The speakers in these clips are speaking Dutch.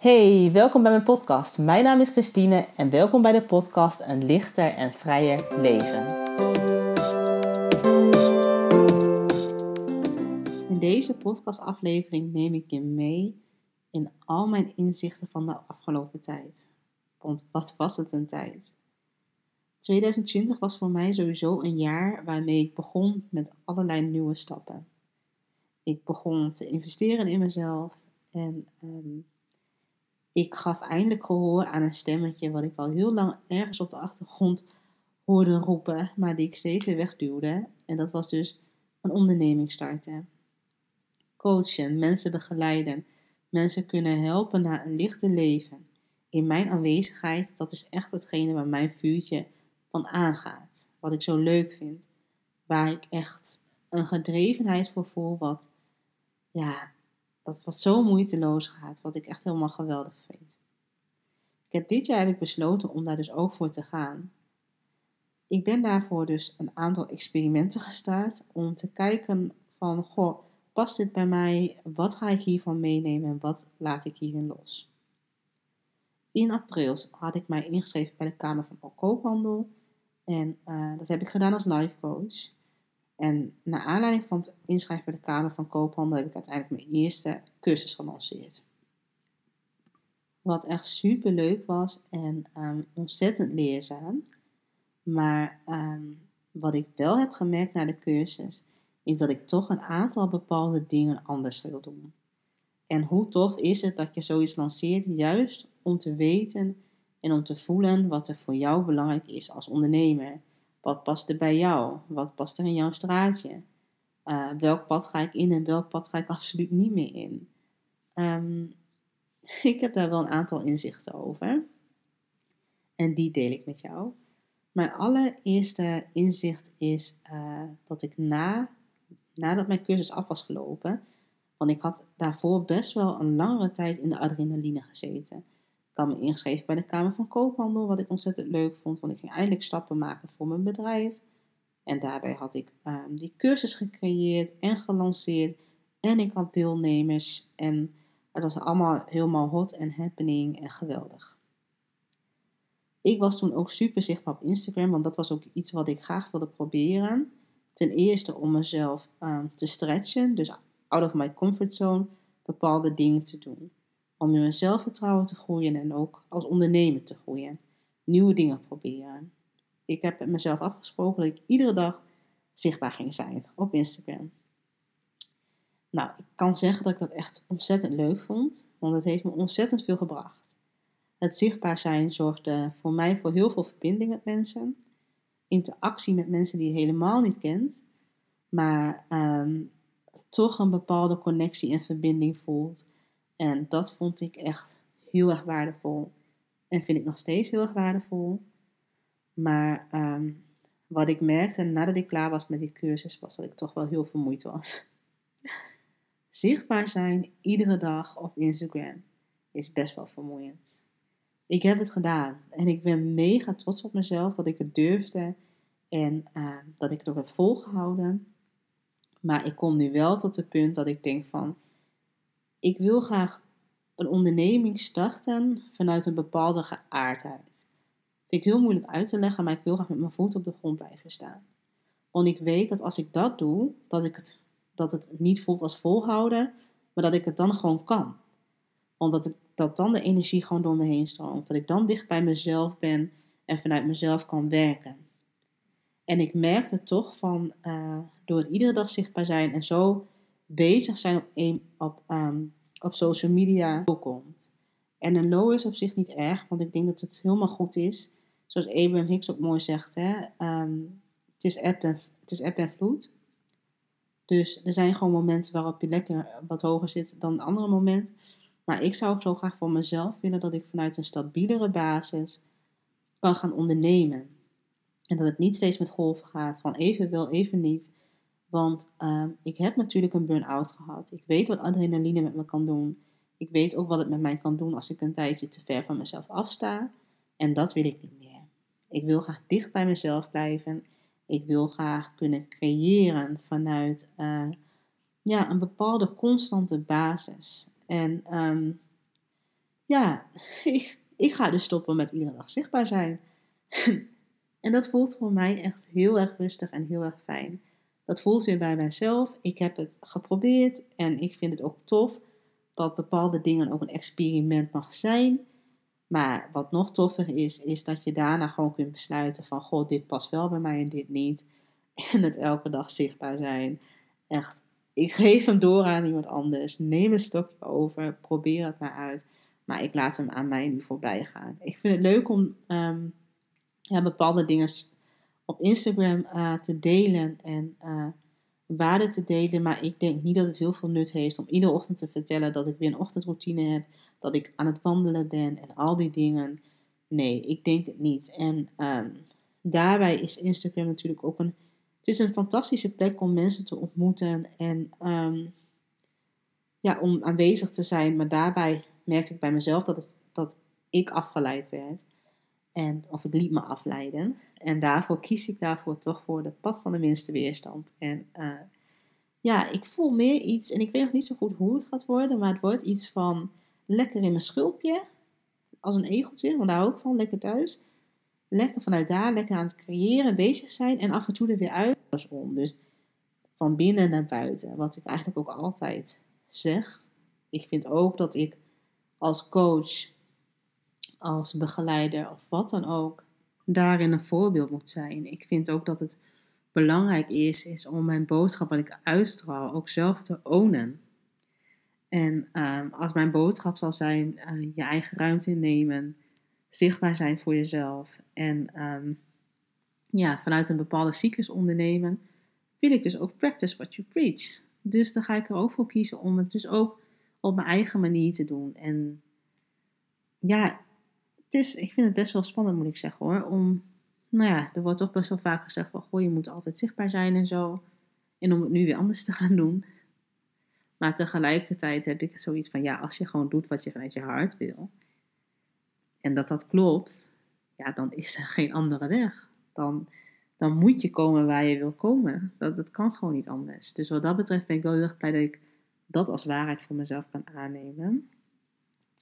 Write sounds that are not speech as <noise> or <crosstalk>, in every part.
Hey, welkom bij mijn podcast. Mijn naam is Christine en welkom bij de podcast Een lichter en vrijer leven. In deze podcastaflevering neem ik je mee in al mijn inzichten van de afgelopen tijd. Want wat was het een tijd? 2020 was voor mij sowieso een jaar waarmee ik begon met allerlei nieuwe stappen. Ik begon te investeren in mezelf en ehm, ik gaf eindelijk gehoor aan een stemmetje wat ik al heel lang ergens op de achtergrond hoorde roepen, maar die ik steeds weer wegduwde. En dat was dus een onderneming starten. Coachen, mensen begeleiden, mensen kunnen helpen naar een lichter leven. In mijn aanwezigheid, dat is echt hetgene waar mijn vuurtje van aangaat. Wat ik zo leuk vind. Waar ik echt een gedrevenheid voor voel, wat, ja, wat zo moeiteloos gaat, wat ik echt helemaal geweldig vind. Ik heb, dit jaar heb ik besloten om daar dus ook voor te gaan. Ik ben daarvoor dus een aantal experimenten gestart om te kijken van, goh, past dit bij mij? Wat ga ik hiervan meenemen en wat laat ik hierin los? In april had ik mij ingeschreven bij de Kamer van Koophandel en uh, dat heb ik gedaan als life coach. En naar aanleiding van het inschrijven bij de Kamer van Koophandel heb ik uiteindelijk mijn eerste cursus gelanceerd. Wat echt super leuk was en um, ontzettend leerzaam. Maar um, wat ik wel heb gemerkt na de cursus, is dat ik toch een aantal bepaalde dingen anders wil doen. En hoe tof is het dat je zoiets lanceert, juist om te weten en om te voelen wat er voor jou belangrijk is als ondernemer. Wat past er bij jou? Wat past er in jouw straatje? Uh, welk pad ga ik in en welk pad ga ik <laughs> absoluut niet meer in? Um, <laughs> ik heb daar wel een aantal inzichten over. En die deel ik met jou. Mijn allereerste inzicht is uh, dat ik na, nadat mijn cursus af was gelopen, want ik had daarvoor best wel een langere tijd in de adrenaline gezeten. Had me ingeschreven bij de Kamer van Koophandel, wat ik ontzettend leuk vond, want ik ging eindelijk stappen maken voor mijn bedrijf. En daarbij had ik um, die cursus gecreëerd en gelanceerd. En ik had deelnemers. En het was allemaal helemaal hot en happening en geweldig. Ik was toen ook super zichtbaar op Instagram, want dat was ook iets wat ik graag wilde proberen. Ten eerste om mezelf um, te stretchen, dus out of my comfort zone, bepaalde dingen te doen om in mijn zelfvertrouwen te groeien en ook als ondernemer te groeien. Nieuwe dingen proberen. Ik heb met mezelf afgesproken dat ik iedere dag zichtbaar ging zijn op Instagram. Nou, ik kan zeggen dat ik dat echt ontzettend leuk vond, want het heeft me ontzettend veel gebracht. Het zichtbaar zijn zorgde voor mij voor heel veel verbinding met mensen, interactie met mensen die je helemaal niet kent, maar ehm, toch een bepaalde connectie en verbinding voelt en dat vond ik echt heel erg waardevol. En vind ik nog steeds heel erg waardevol. Maar ehm, wat ik merkte nadat ik klaar was met die cursus, was dat ik toch wel heel vermoeid was. <laughs> Zichtbaar zijn iedere dag op Instagram is best wel vermoeiend. Ik heb het gedaan en ik ben mega trots op mezelf dat ik het durfde en ehm, dat ik het ook heb volgehouden. Maar ik kom nu wel tot het punt dat ik denk van, ik wil graag een onderneming starten vanuit een bepaalde geaardheid. Vind ik heel moeilijk uit te leggen, maar ik wil graag met mijn voet op de grond blijven staan. Want ik weet dat als ik dat doe, dat, ik het, dat het niet voelt als volhouden, maar dat ik het dan gewoon kan. Want dat, ik, dat dan de energie gewoon door me heen stroomt. Dat ik dan dicht bij mezelf ben en vanuit mezelf kan werken. En ik merkte toch van, uh, door het iedere dag zichtbaar zijn en zo bezig zijn op, op, um, op social media komt. En een low is op zich niet erg, want ik denk dat het helemaal goed is. Zoals Abraham Hicks ook mooi zegt, hè? Um, het, is app en, het is app en vloed. Dus er zijn gewoon momenten waarop je lekker wat hoger zit dan een andere moment. Maar ik zou ook zo graag voor mezelf willen dat ik vanuit een stabielere basis kan gaan ondernemen. En dat het niet steeds met golven gaat, van even wel, even niet. Want uh, ik heb natuurlijk een burn-out gehad. Ik weet wat adrenaline met me kan doen. Ik weet ook wat het met mij kan doen als ik een tijdje te ver van mezelf afsta. En dat wil ik niet meer. Ik wil graag dicht bij mezelf blijven. Ik wil graag kunnen creëren vanuit uh, ja, een bepaalde constante basis. En um, ja, <laughs> ik ga dus stoppen met iedere dag zichtbaar zijn. <laughs> en dat voelt voor mij echt heel erg rustig en heel erg fijn. Dat voelt weer bij mijzelf. Ik heb het geprobeerd en ik vind het ook tof dat bepaalde dingen ook een experiment mag zijn. Maar wat nog toffer is, is dat je daarna gewoon kunt besluiten van, goh, dit past wel bij mij en dit niet. <laughs> En het elke dag zichtbaar zijn. Echt, ik geef hem door aan iemand anders. Neem een stokje over, probeer het maar uit. Maar ik laat hem aan mij nu voorbij gaan. Ik vind het leuk om ehm, ja, bepaalde dingen op Instagram uh, te delen en uh, waarde te delen. Maar ik denk niet dat het heel veel nut heeft om iedere ochtend te vertellen dat ik weer een ochtendroutine heb. Dat ik aan het wandelen ben en al die dingen. Nee, ik denk het niet. En um, daarbij is Instagram natuurlijk ook een. Het is een fantastische plek om mensen te ontmoeten en um, ja, om aanwezig te zijn. Maar daarbij merkte ik bij mezelf dat, het, dat ik afgeleid werd. En, of ik liet me afleiden. En daarvoor kies ik daarvoor toch voor de pad van de minste weerstand. En uh, ja, ik voel meer iets, en ik weet nog niet zo goed hoe het gaat worden, maar het wordt iets van lekker in mijn schulpje, als een egeltje, want daar hou ik van, lekker thuis. Lekker vanuit daar, lekker aan het creëren, bezig zijn en af en toe er weer uit. om. Dus van binnen naar buiten, wat ik eigenlijk ook altijd zeg. Ik vind ook dat ik als coach, als begeleider of wat dan ook, daarin een voorbeeld moet zijn. Ik vind ook dat het belangrijk is, is om mijn boodschap wat ik uitstraal ook zelf te ownen. En um, als mijn boodschap zal zijn, uh, je eigen ruimte innemen, zichtbaar zijn voor jezelf en um, ja, vanuit een bepaalde cyclus ondernemen, wil ik dus ook practice what you preach. Dus dan ga ik er ook voor kiezen om het dus ook op mijn eigen manier te doen. En ja, het is, ik vind het best wel spannend, moet ik zeggen hoor. Om, nou ja, er wordt toch best wel vaak gezegd van, goh, je moet altijd zichtbaar zijn en zo. En om het nu weer anders te gaan doen. Maar tegelijkertijd heb ik zoiets van, ja, als je gewoon doet wat je vanuit je hart wil. En dat dat klopt, ja, dan is er geen andere weg. Dan, dan moet je komen waar je wil komen. Dat, dat kan gewoon niet anders. Dus wat dat betreft ben ik wel heel erg blij dat ik dat als waarheid voor mezelf kan aannemen.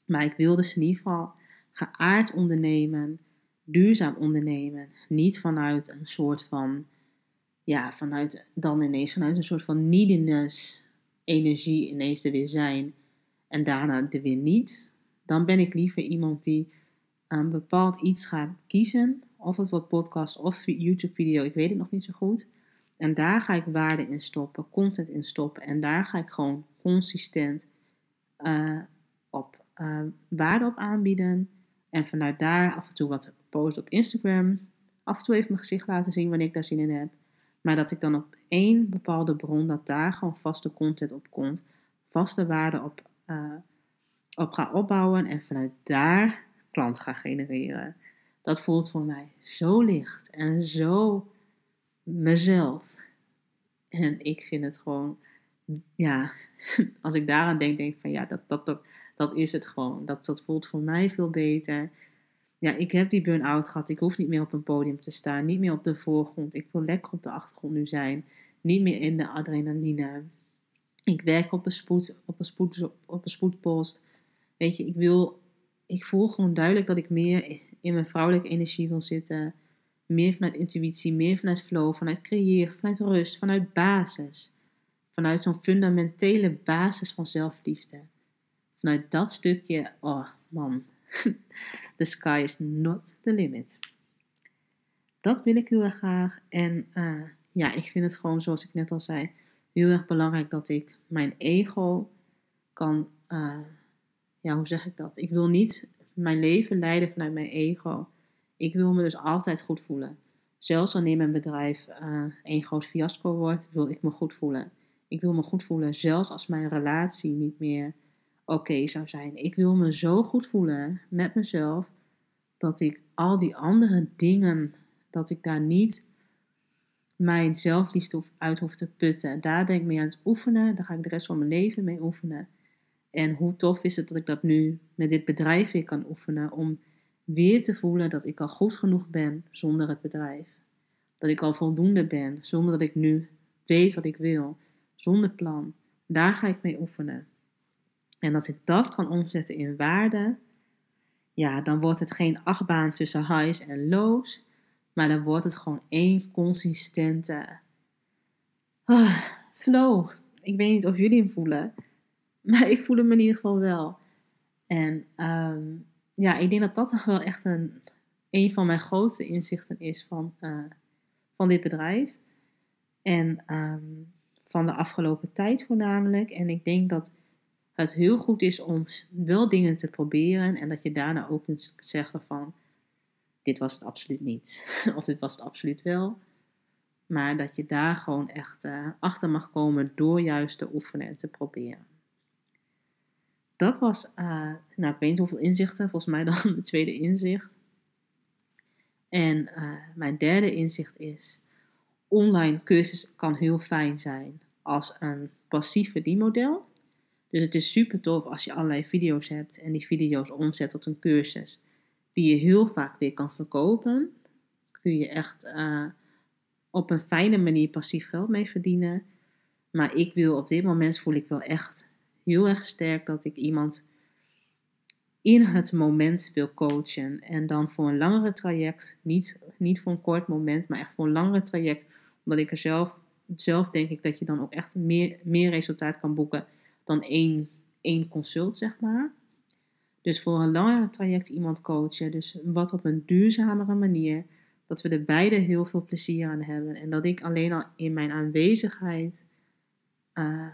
Maar ik wil dus in ieder geval geaard ondernemen, duurzaam ondernemen. Niet vanuit een soort van, ja, vanuit dan ineens vanuit een soort van neediness energie ineens er weer zijn en daarna er weer niet. Dan ben ik liever iemand die een bepaald iets gaat kiezen. Of het wordt podcast of YouTube video, ik weet het nog niet zo goed. En daar ga ik waarde in stoppen, content in stoppen. En daar ga ik gewoon consistent uh, op uh, waarde op aanbieden. En vanuit daar af en toe wat post op Instagram. Af en toe even mijn gezicht laten zien wanneer ik daar zin in heb. Maar dat ik dan op één bepaalde bron, dat daar gewoon vaste content op komt. Vaste waarde op, uh, op ga opbouwen. En vanuit daar klant ga genereren. Dat voelt voor mij zo licht en zo mezelf. En ik vind het gewoon, ja, <laughs> als ik daaraan denk, denk ik van ja, dat, dat, dat, dat is het gewoon. Dat, dat voelt voor mij veel beter. Ja, ik heb die burn-out gehad. Ik hoef niet meer op een podium te staan. Niet meer op de voorgrond. Ik wil lekker op de achtergrond nu zijn. Niet meer in de adrenaline. Ik werk op een, spoed, op een, spoed, op een spoedpost. Weet je, ik wil... Ik voel gewoon duidelijk dat ik meer in mijn vrouwelijke energie wil zitten. Meer vanuit intuïtie, meer vanuit flow, vanuit creëren, vanuit rust, vanuit basis. Vanuit zo'n fundamentele basis van zelfliefde vanuit dat stukje, oh man, <laughs> the sky is not the limit. Dat wil ik heel erg graag. En uh, ja, ik vind het gewoon, zoals ik net al zei, heel erg belangrijk dat ik mijn ego kan, uh, ja, hoe zeg ik dat? Ik wil niet mijn leven leiden vanuit mijn ego. Ik wil me dus altijd goed voelen. Zelfs wanneer mijn bedrijf uh, een groot fiasco wordt, wil ik me goed voelen. Ik wil me goed voelen, zelfs als mijn relatie niet meer oké zou zijn. Ik wil me zo goed voelen met mezelf dat ik al die andere dingen, dat ik daar niet mijn zelfliefde uit hoef te putten. Daar ben ik mee aan het oefenen. Daar ga ik de rest van mijn leven mee oefenen. En hoe tof is het dat ik dat nu met dit bedrijf weer kan oefenen. Om weer te voelen dat ik al goed genoeg ben zonder het bedrijf. Dat ik al voldoende ben zonder dat ik nu weet wat ik wil. Zonder plan. Daar ga ik mee oefenen. En als ik dat kan omzetten in waarde, ja, dan wordt het geen achtbaan tussen highs en lows, maar dan wordt het gewoon één consistente ah, flow. Ik weet niet of jullie hem voelen, maar ik voel hem in ieder geval wel. En ehm, ja, ik denk dat dat toch wel echt een, een van mijn grootste inzichten is van, uh, van dit bedrijf. En ehm, van de afgelopen tijd voornamelijk. En ik denk dat het heel goed is om wel dingen te proberen en dat je daarna ook kunt zeggen van dit was het absoluut niet <laughs> of dit was het absoluut wel. Maar dat je daar gewoon echt uh, achter mag komen door juist te oefenen en te proberen. Dat was, uh, nou ik weet niet hoeveel inzichten, volgens mij dan <laughs> de tweede inzicht. En uh, mijn derde inzicht is, online cursus kan heel fijn zijn als een passief verdienmodel. Dus het is super tof als je allerlei video's hebt en die video's omzet tot een cursus die je heel vaak weer kan verkopen. Kun je echt uh, op een fijne manier passief geld mee verdienen. Maar ik wil op dit moment voel ik wel echt heel erg sterk dat ik iemand in het moment wil coachen. En dan voor een langere traject, niet, niet voor een kort moment, maar echt voor een langere traject. Omdat ik er zelf, zelf denk ik dat je dan ook echt meer, meer resultaat kan boeken dan één, één consult, zeg maar. Dus voor een langere traject iemand coachen. Dus wat op een duurzamere manier. Dat we er beide heel veel plezier aan hebben. En dat ik alleen al in mijn aanwezigheid uh,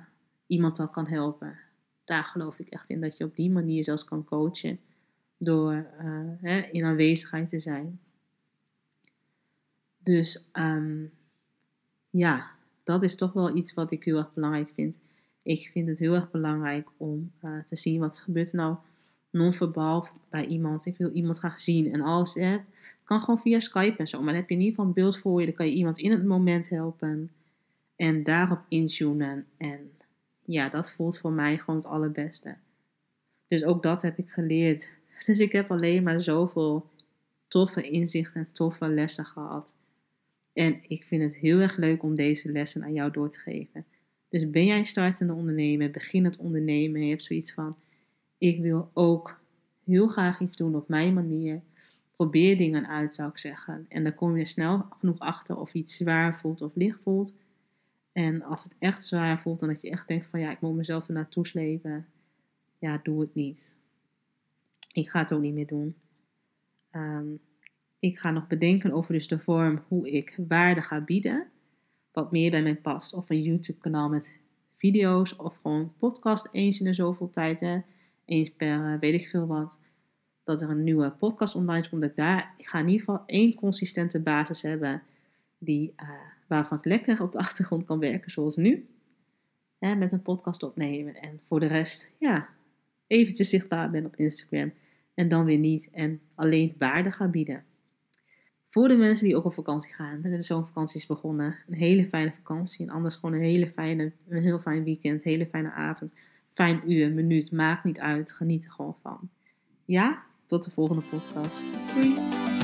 iemand al kan helpen. Daar geloof ik echt in. Dat je op die manier zelfs kan coachen. Door uh, hè, in aanwezigheid te zijn. Dus um, ja, dat is toch wel iets wat ik heel erg belangrijk vind. Ik vind het heel erg belangrijk om uh, te zien wat gebeurt er nou non-verbaal bij iemand. Ik wil iemand graag zien. En alles hè, kan gewoon via Skype en zo. Maar dan heb je in ieder geval een beeld voor je. Dan kan je iemand in het moment helpen. En daarop intunen. En ja, dat voelt voor mij gewoon het allerbeste. Dus ook dat heb ik geleerd. <laughs> Dus ik heb alleen maar zoveel toffe inzichten en toffe lessen gehad. En ik vind het heel erg leuk om deze lessen aan jou door te geven. Dus ben jij startende ondernemer, begin het ondernemen en je hebt zoiets van, ik wil ook heel graag iets doen op mijn manier. Probeer dingen uit, zou ik zeggen. En dan kom je snel genoeg achter of iets zwaar voelt of licht voelt. En als het echt zwaar voelt, dan dat je echt denkt van ja, ik moet mezelf er naartoe slepen. Ja, doe het niet. Ik ga het ook niet meer doen. Ehm, ik ga nog bedenken over dus de vorm hoe ik waarde ga bieden wat meer bij mij past. Of een YouTube kanaal met video's of gewoon podcast eens in de zoveel tijd. Hè. Eens per uh, weet ik veel wat. Dat er een nieuwe podcast online komt. Ik daar, ik ga in ieder geval één consistente basis hebben. Die, uh, waarvan ik lekker op de <laughs> achtergrond kan werken zoals nu. Hè, met een podcast opnemen. En voor de rest, ja, eventjes zichtbaar ben op Instagram. En dan weer niet. En alleen waarde gaan bieden. Voor de mensen die ook op vakantie gaan. De zomervakantie is begonnen. Een hele fijne vakantie. En anders gewoon een hele fijne, een heel fijn weekend. Hele fijne avond. Fijn uur, minuut. Maakt niet uit. Geniet er gewoon van. Ja, tot de volgende podcast. Doei!